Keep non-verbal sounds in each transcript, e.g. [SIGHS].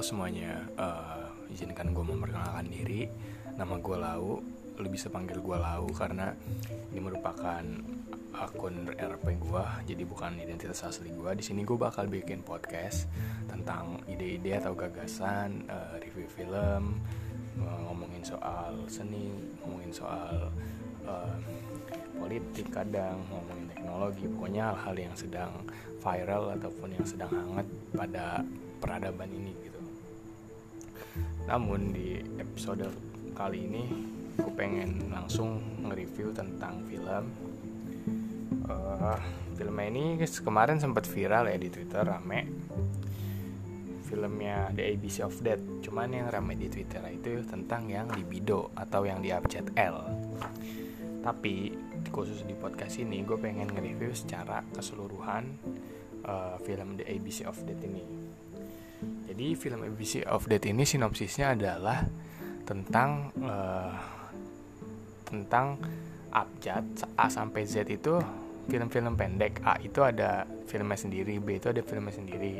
Halo semuanya, uh, izinkan gue memperkenalkan diri. Nama gue Lau, lu bisa panggil gue Lau karena ini merupakan akun RP gue, jadi bukan identitas asli gue. Di sini gue bakal bikin podcast tentang ide-ide atau gagasan, uh, review film, uh, ngomongin soal seni, ngomongin soal uh, politik kadang ngomongin teknologi pokoknya hal-hal yang sedang viral ataupun yang sedang hangat pada peradaban ini gitu namun di episode kali ini aku pengen langsung nge-review tentang film. Uh, filmnya ini kemarin sempat viral ya di twitter rame. Filmnya The ABC of Death cuman yang rame di twitter itu tentang yang libido atau yang di abjad L. Tapi khusus di podcast ini gue pengen nge-review secara keseluruhan uh, film The ABC of Death ini jadi film ABC of Death ini sinopsisnya adalah tentang uh, tentang abjad A sampai Z itu film-film pendek. A itu ada filmnya sendiri B itu ada filmnya sendiri.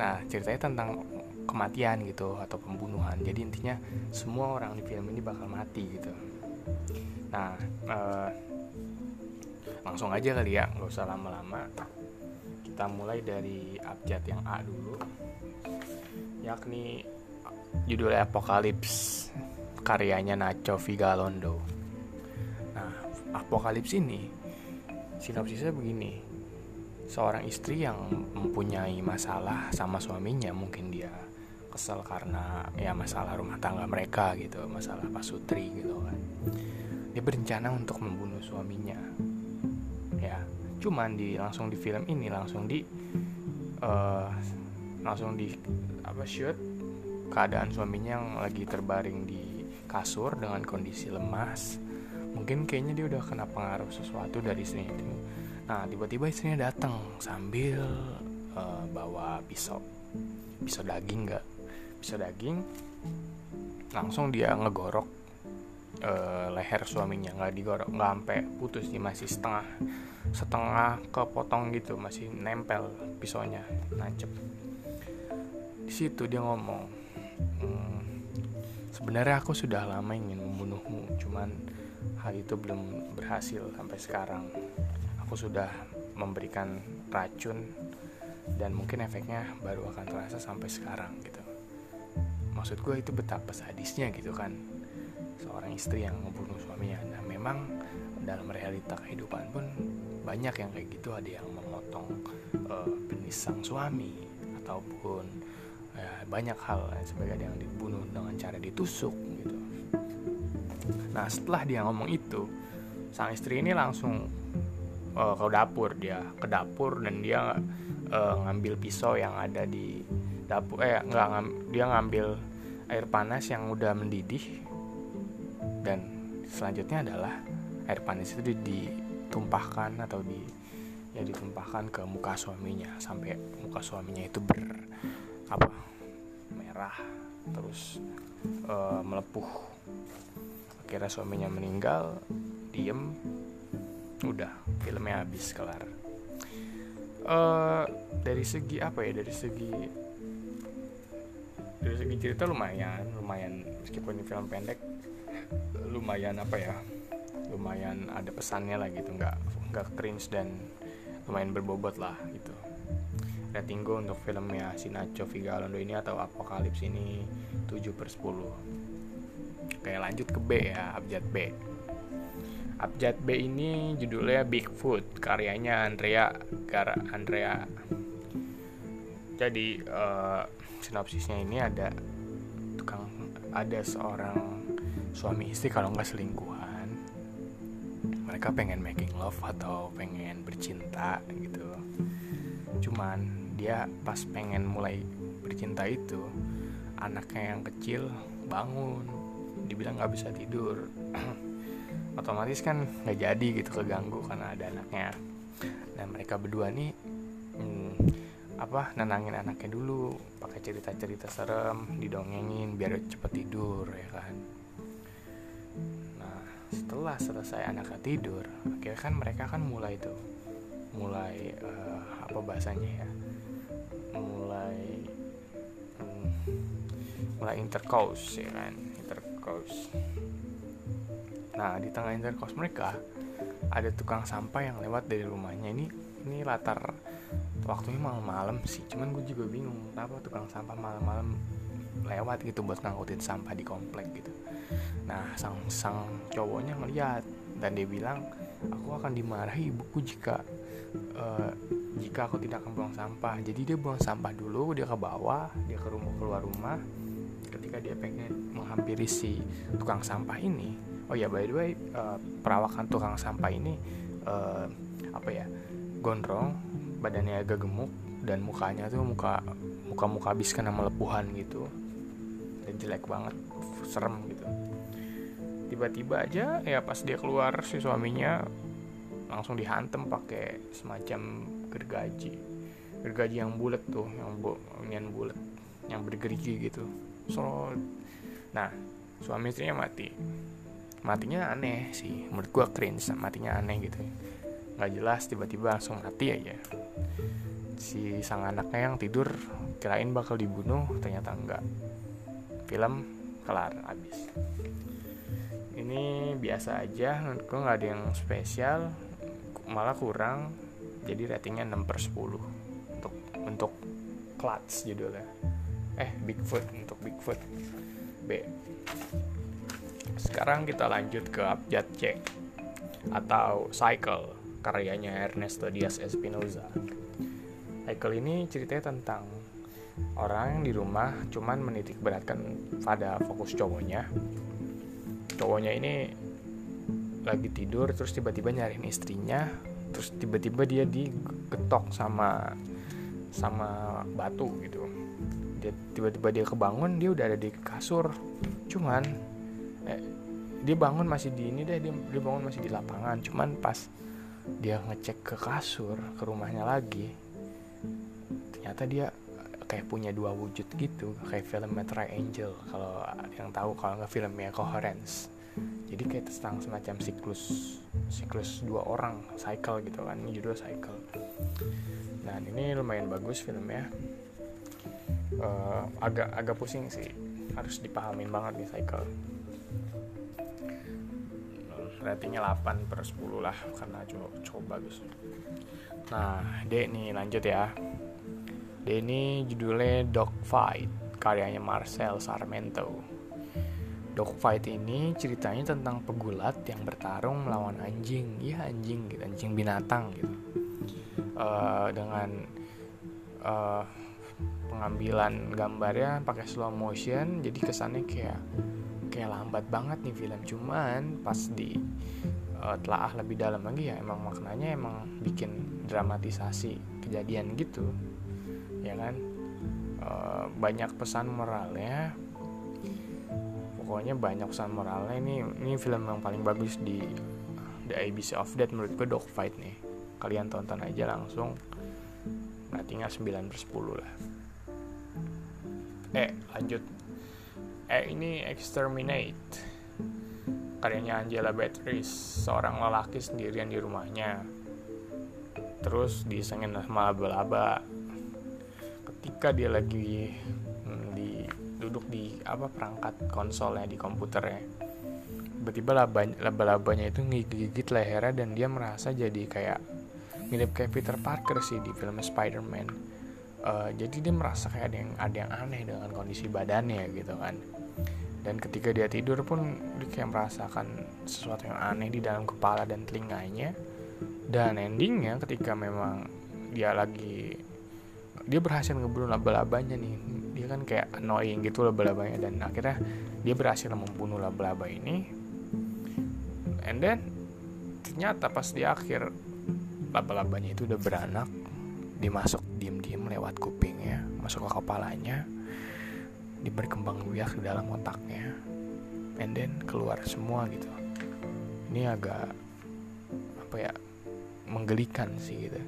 Nah ceritanya tentang kematian gitu atau pembunuhan. Jadi intinya semua orang di film ini bakal mati gitu. Nah uh, langsung aja kali ya nggak usah lama-lama. Kita mulai dari abjad yang A dulu yakni judulnya Apokalips karyanya Nacho Vigalondo. Nah, Apokalips ini sinopsisnya begini. Seorang istri yang mempunyai masalah sama suaminya, mungkin dia kesel karena ya masalah rumah tangga mereka gitu, masalah pasutri gitu kan. Dia berencana untuk membunuh suaminya. Ya, cuman di langsung di film ini langsung di uh, langsung di apa shoot. Keadaan suaminya yang lagi terbaring di kasur dengan kondisi lemas. Mungkin kayaknya dia udah kena pengaruh sesuatu dari istrinya itu. Nah tiba-tiba istrinya datang sambil uh, bawa pisau. Pisau daging nggak? Pisau daging. Langsung dia ngegorok uh, leher suaminya. Nggak digorok nggak sampai putus dia masih setengah setengah kepotong gitu masih nempel pisaunya. Nancep situ dia ngomong hmm, sebenarnya aku sudah lama ingin membunuhmu cuman hal itu belum berhasil sampai sekarang. Aku sudah memberikan racun dan mungkin efeknya baru akan terasa sampai sekarang gitu. Maksud gue itu betapa sadisnya gitu kan seorang istri yang membunuh suaminya nah memang dalam realita kehidupan pun banyak yang kayak gitu. Ada yang memotong uh, penis sang suami ataupun ya, banyak hal sebagai yang dibunuh dengan cara ditusuk gitu. Nah setelah dia ngomong itu sang istri ini langsung uh, ke dapur. Dia ke dapur dan dia uh, ngambil pisau yang ada di dapur eh nggak ngam, dia ngambil air panas yang udah mendidih. Dan selanjutnya adalah air panas itu ditumpahkan atau di ya ditumpahkan ke muka suaminya sampai muka suaminya itu ber apa merah terus uh, melepuh. Akhirnya suaminya meninggal diem udah filmnya habis kelar. Uh, dari segi apa ya dari segi dari segi cerita lumayan lumayan meskipun ini film pendek lumayan apa ya lumayan ada pesannya lah gitu nggak nggak cringe dan lumayan berbobot lah gitu rating gue untuk filmnya si Nacho Vigalondo ini atau Apokalips ini 7 per 10 Oke lanjut ke B ya Abjad B. Abjad B ini judulnya Bigfoot karyanya Andrea Gara Andrea. Jadi uh, sinopsisnya ini ada tukang ada seorang suami istri kalau nggak selingkuhan. Mereka pengen making love atau pengen bercinta gitu. Cuman dia pas pengen mulai bercinta itu anaknya yang kecil bangun dibilang nggak bisa tidur. [CLEARS THROAT] Otomatis kan nggak jadi gitu keganggu karena ada anaknya. Dan mereka berdua nih hmm, apa nenangin anaknya dulu pakai cerita-cerita serem didongengin biar cepet tidur ya kan. Nah setelah selesai anaknya tidur akhirnya kan mereka kan mulai tuh mulai uh, apa bahasanya ya mulai hmm, mulai intercourse ya kan intercourse. Nah di tengah intercourse mereka ada tukang sampah yang lewat dari rumahnya. Ini ini latar waktunya malam-malam sih cuman gue juga bingung kenapa tukang sampah malam-malam lewat gitu buat ngangkutin sampah di komplek gitu. Nah sang sang cowoknya ngeliat dan dia bilang aku akan dimarahi ibuku jika uh, jika aku tidak akan buang sampah. Jadi dia buang sampah dulu dia ke bawah dia ke rumah keluar rumah. Ketika dia pengen menghampiri si tukang sampah ini oh ya by the way uh, perawakan tukang sampah ini uh, apa ya gondrong badannya agak gemuk dan mukanya tuh muka muka muka habis kena melepuhan gitu. Dan jelek banget serem gitu tiba-tiba aja ya pas dia keluar si suaminya langsung dihantem pakai semacam gergaji. Gergaji yang bulat tuh yang bu yang bulat yang bergerigi gitu. So nah suami istrinya mati. Matinya aneh sih menurut gua cringe matinya aneh gitu nggak jelas tiba-tiba langsung mati aja. Si sang anaknya yang tidur kirain bakal dibunuh ternyata enggak film kelar habis ini biasa aja menurut gue nggak ada yang spesial malah kurang. Jadi ratingnya 6 per 10 untuk untuk Clutch judulnya. Eh Bigfoot untuk Bigfoot. B. Sekarang kita lanjut ke abjad C atau Cycle karyanya Ernesto Diaz Espinoza. Cycle ini ceritanya tentang orang di rumah cuman menitik beratkan pada fokus cowoknya cowoknya ini lagi tidur terus tiba-tiba nyariin istrinya terus tiba-tiba dia digetok sama sama batu gitu. Dia tiba-tiba dia kebangun dia udah ada di kasur. Cuman eh, dia bangun masih di ini deh dia, dia bangun masih di lapangan. Cuman pas dia ngecek ke kasur ke rumahnya lagi ternyata dia kayak punya dua wujud gitu kayak film Triangle kalau yang tahu kalau nggak filmnya Coherence. Jadi kayak tentang semacam siklus siklus dua orang cycle gitu kan judul cycle. Nah ini lumayan bagus filmnya. Uh, agak agak pusing sih harus dipahamin banget nih cycle. Ratingnya 8 per 10 lah karena cukup, cukup bagus. Nah dek nih lanjut ya ini judulnya Dogfight karyanya Marcel Sarmento Dogfight ini ceritanya tentang pegulat yang bertarung melawan anjing, ya anjing gitu, anjing binatang gitu. Uh, dengan uh, pengambilan gambarnya pakai slow motion, jadi kesannya kayak kayak lambat banget nih film. Cuman pas di uh, telaah lebih dalam lagi ya emang maknanya emang bikin dramatisasi kejadian gitu, ya kan? Uh, banyak pesan moralnya. Pokoknya banyak pesan moralnya. Ini ini film yang paling bagus di The ABC of Death menurut gue Dogfight nih. Kalian tonton aja langsung. Ratingnya 9 per 10 lah. Eh lanjut. Eh ini Exterminate. Karyanya Angela Beatrice seorang lelaki sendirian di rumahnya. Terus disengin sama laba-laba ketika dia lagi duduk di apa perangkat konsolnya di komputernya tiba-tiba laba, laba-labanya itu ngigit lehernya dan dia merasa jadi kayak mirip kayak Peter Parker sih di film Spider-Man. Uh, jadi dia merasa kayak ada yang ada yang aneh dengan kondisi badannya gitu kan. Dan ketika dia tidur pun dia kayak merasakan sesuatu yang aneh di dalam kepala dan telinganya. Dan endingnya ketika memang dia lagi dia berhasil ngebunuh laba-labanya nih. Dia kan kayak annoying gitu laba-labanya dan akhirnya dia berhasil membunuh laba-laba ini. And then ternyata pas di akhir laba-labanya itu udah beranak dimasuk diem-diem lewat kupingnya masuk ke kepalanya diberkembang biak di dalam otaknya and then keluar semua gitu. Ini agak apa ya menggelikan sih gitu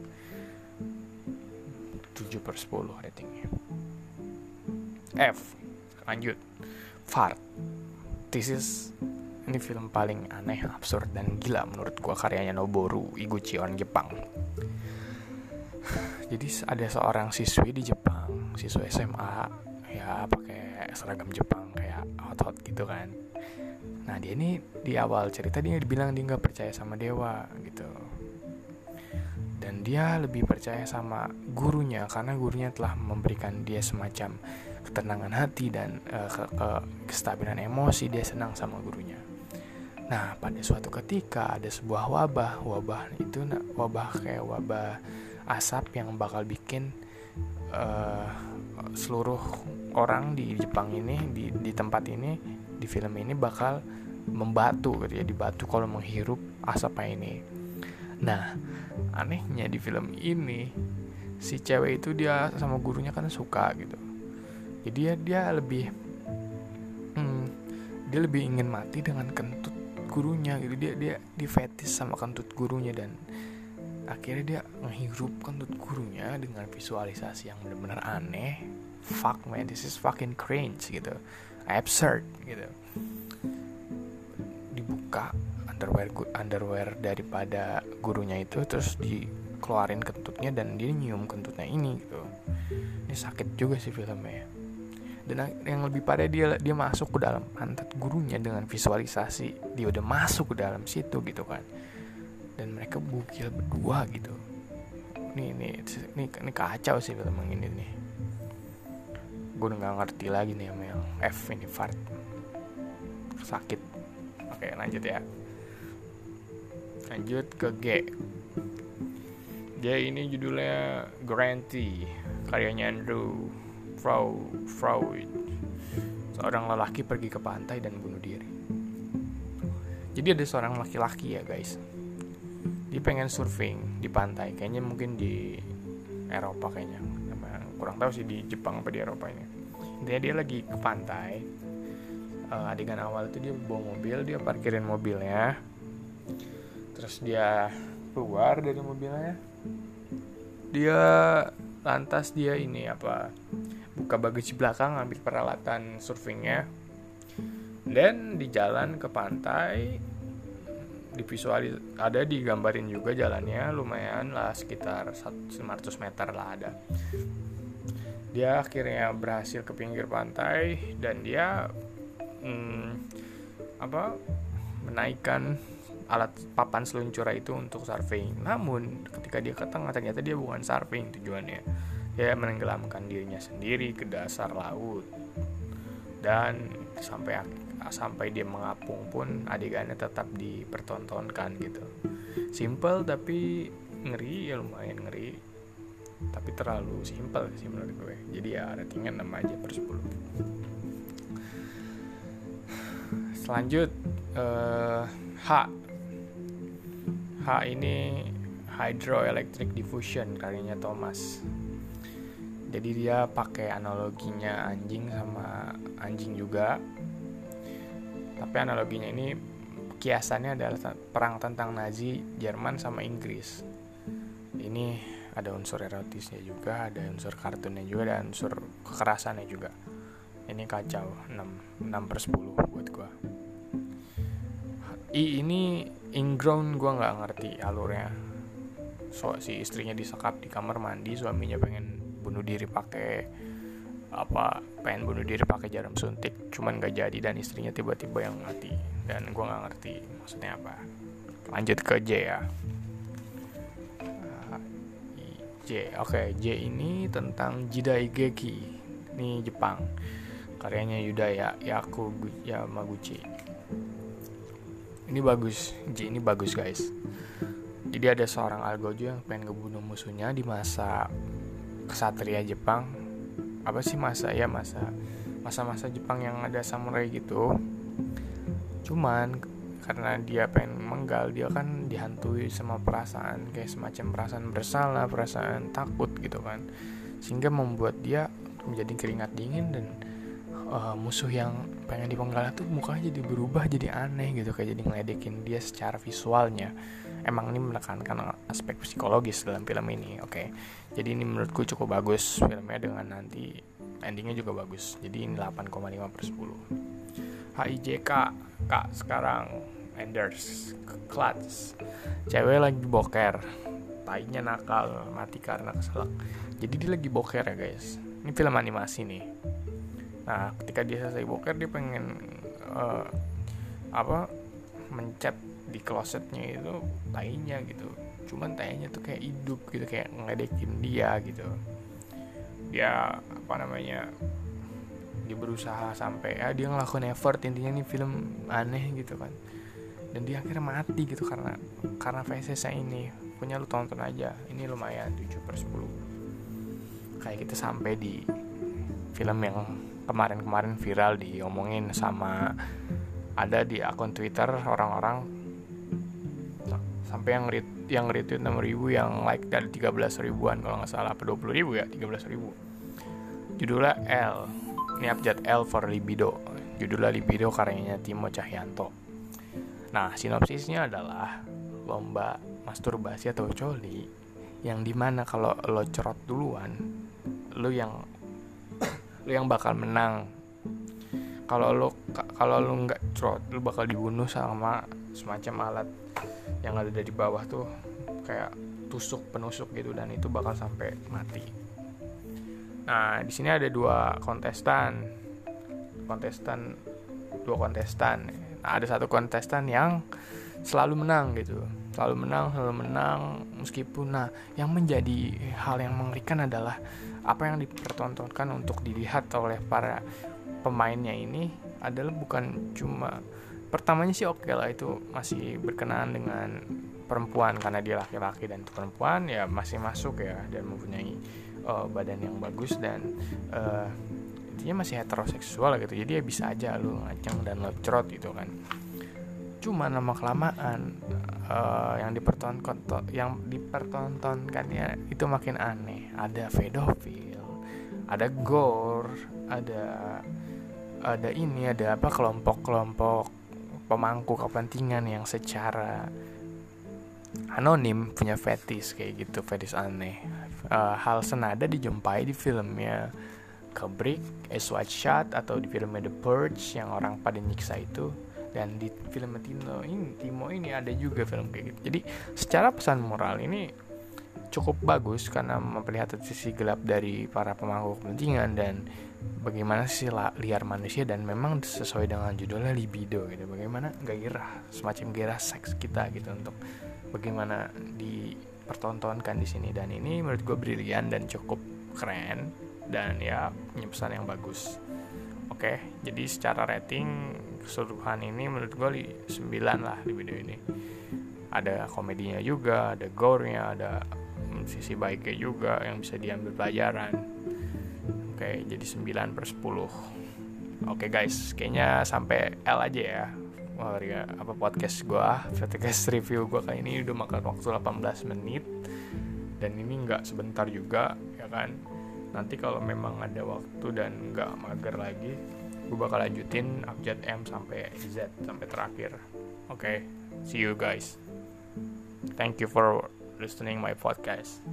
7 per 10 ratingnya. F lanjut. Fart. This is ini film paling aneh, absurd, dan gila menurut gua karyanya Noboru Iguchi orang Jepang. [SIGHS] Jadi ada seorang siswi di Jepang, siswa SMA ya pakai seragam Jepang kayak hot hot gitu kan. Nah dia ini di awal cerita dia dibilang dia nggak percaya sama dewa gitu. Dan dia lebih percaya sama gurunya karena gurunya telah memberikan dia semacam ketenangan hati dan uh, ke, ke kestabilan emosi dia senang sama gurunya. Nah pada suatu ketika ada sebuah wabah wabah itu wabah kayak wabah asap yang bakal bikin uh, seluruh orang di Jepang ini di di tempat ini di film ini bakal membatu gitu ya dibatu kalau menghirup asapnya ini nah anehnya di film ini si cewek itu dia sama gurunya kan suka gitu. Jadi dia dia lebih hmm, dia lebih ingin mati dengan kentut gurunya gitu. Dia dia di fetis sama kentut gurunya dan akhirnya dia menghirup kentut gurunya dengan visualisasi yang benar-benar aneh. Fuck man this is fucking cringe gitu. Absurd gitu. Dibuka underwear underwear daripada gurunya itu terus dikeluarin kentutnya dan dia nyium kentutnya ini gitu. Ini sakit juga sih filmnya dan yang lebih pada dia dia masuk ke dalam pantat gurunya dengan visualisasi. Dia udah masuk ke dalam situ gitu kan. Dan mereka bukil berdua gitu. Ini ini ini, ini kacau sih film ini nih. Gue udah ngerti lagi nih yang F ini fart. Sakit. Oke lanjut ya lanjut ke G. G ini judulnya Granty karyanya Andrew Frau Freud seorang lelaki pergi ke pantai dan bunuh diri. Jadi ada seorang laki-laki ya guys. Dia pengen surfing di pantai. Kayaknya mungkin di Eropa kayaknya. Kurang tahu sih di Jepang apa di Eropa ini. Intinya dia lagi ke pantai. Uh, adegan awal itu dia bawa mobil dia parkirin mobilnya terus dia keluar dari mobilnya. Dia lantas dia ini apa buka bagasi belakang ambil peralatan surfingnya. Dan di jalan ke pantai di visualis ada digambarin juga jalannya lumayan lah sekitar 500 meter lah ada. Dia akhirnya berhasil ke pinggir pantai dan dia hmm, apa menaikkan alat papan seluncur itu untuk surfing. Namun ketika dia ke tengah ternyata dia bukan surfing tujuannya. Dia menenggelamkan dirinya sendiri ke dasar laut. Dan sampai sampai dia mengapung pun adegannya tetap dipertontonkan gitu. Simple tapi ngeri ya lumayan ngeri. Tapi terlalu simple sih menurut gue. Jadi ya ratingnya 6 aja per 10. Selanjut uh, H H ini hydroelectric diffusion karyanya Thomas. Jadi dia pakai analoginya anjing sama anjing juga. Tapi analoginya ini kiasannya adalah perang tentang Nazi Jerman sama Inggris. Ini ada unsur erotisnya juga ada unsur kartunnya juga dan unsur kekerasannya juga. Ini kacau 6, 6 per 10 buat gua. I ini ingrown gue nggak ngerti alurnya. So si istrinya disekap di kamar mandi suaminya pengen bunuh diri pakai apa pengen bunuh diri pakai jarum suntik cuman gak jadi dan istrinya tiba-tiba yang mati. Dan gue nggak ngerti maksudnya apa. Lanjut ke J ya. J. Oke okay. J ini tentang Jidai Geki ini Jepang. Karyanya Yudaya Yaku Yamaguchi ini bagus J ini bagus guys. Jadi ada seorang algojo yang pengen ngebunuh musuhnya di masa kesatria Jepang. Apa sih masa? Ya masa masa-masa Jepang yang ada samurai gitu. Cuman karena dia pengen menggal dia kan dihantui sama perasaan kayak semacam perasaan bersalah perasaan takut gitu kan. Sehingga membuat dia menjadi keringat dingin dan uh, musuh yang pengen dipenggal tuh mukanya jadi berubah jadi aneh gitu kayak jadi ngeledekin dia secara visualnya. Emang ini menekankan aspek psikologis dalam film ini oke. Okay. jadi ini menurutku cukup bagus filmnya dengan nanti endingnya juga bagus. Jadi ini 8,5 per 10 HIJK kak sekarang Enders Clutch cewek lagi boker. Tainya nakal mati karena keselak. Jadi dia lagi boker ya guys. Ini film animasi nih nah ketika dia selesai boker dia pengen uh, apa mencet di klosetnya itu tainya gitu. Cuman tainya tuh kayak hidup gitu kayak ngeledekin dia gitu. Dia apa namanya dia berusaha sampai ya dia ngelakuin effort intinya nih film aneh gitu kan. Dan dia akhirnya mati gitu karena karena VCS ini. Punya lu tonton aja ini lumayan 7 per 10 kayak kita sampai di film yang kemarin-kemarin viral diomongin sama ada di akun Twitter orang-orang sampai yang ret yang retweet 6 ribu yang like dari 13 ribuan kalau nggak salah. Apa 20 ribu ya? 13 ribu. Judulnya L. Ini abjad L for libido. Judulnya libido karyanya Timo Cahyanto. Nah, sinopsisnya adalah lomba masturbasi atau coli yang di mana kalau lo cerot duluan, lo yang lo yang bakal menang. Kalau lo kalau lo nggak cerot, lo bakal dibunuh sama semacam alat yang ada dari bawah tuh kayak tusuk penusuk gitu dan itu bakal sampai mati. Nah, di sini ada dua kontestan. Kontestan dua kontestan nah, ada satu kontestan yang selalu menang gitu selalu menang selalu menang meskipun nah yang menjadi hal yang mengerikan adalah apa yang dipertontonkan untuk dilihat oleh para pemainnya ini adalah bukan cuma pertamanya sih oke okay lah itu masih berkenaan dengan perempuan karena dia laki-laki dan itu perempuan ya masih masuk ya dan mempunyai uh, badan yang bagus dan uh, intinya masih heteroseksual gitu. Jadi ya bisa aja lu ngaceng dan lo cerot gitu kan cuma nama kelamaan uh, yang dipertonton yang dipertontonkannya itu makin aneh. Ada pedofil ada gore ada ada ini ada apa kelompok-kelompok pemangku kepentingan yang secara anonim punya fetis kayak gitu fetis aneh. Uh, hal senada dijumpai di filmnya Kubrick, Ice White Shot atau di filmnya The Purge yang orang pada nyiksa itu dan di film Tino ini Timo ini ada juga film kayak gitu. Jadi secara pesan moral ini cukup bagus karena memperlihatkan sisi gelap dari para pemangku kepentingan dan bagaimana sih liar manusia dan memang sesuai dengan judulnya libido gitu. Bagaimana gairah semacam gairah seks kita gitu untuk bagaimana dipertontonkan di sini dan ini menurut gue brilian dan cukup keren dan ya punya pesan yang bagus oke jadi secara rating keseluruhan ini menurut gue 9 lah di video ini. Ada komedinya juga ada gore-nya ada sisi baiknya juga yang bisa diambil pelajaran. Oke jadi 9 per 10 oke guys kayaknya sampai L aja ya Wah, ya, apa podcast gue podcast review gue kali ini. Udah makan waktu 18 menit. Dan ini nggak sebentar juga ya kan? Nanti kalau memang ada waktu dan nggak mager lagi gue bakal lanjutin abjad M sampai Z sampai terakhir. Oke okay, see you guys. Thank you for listening my podcast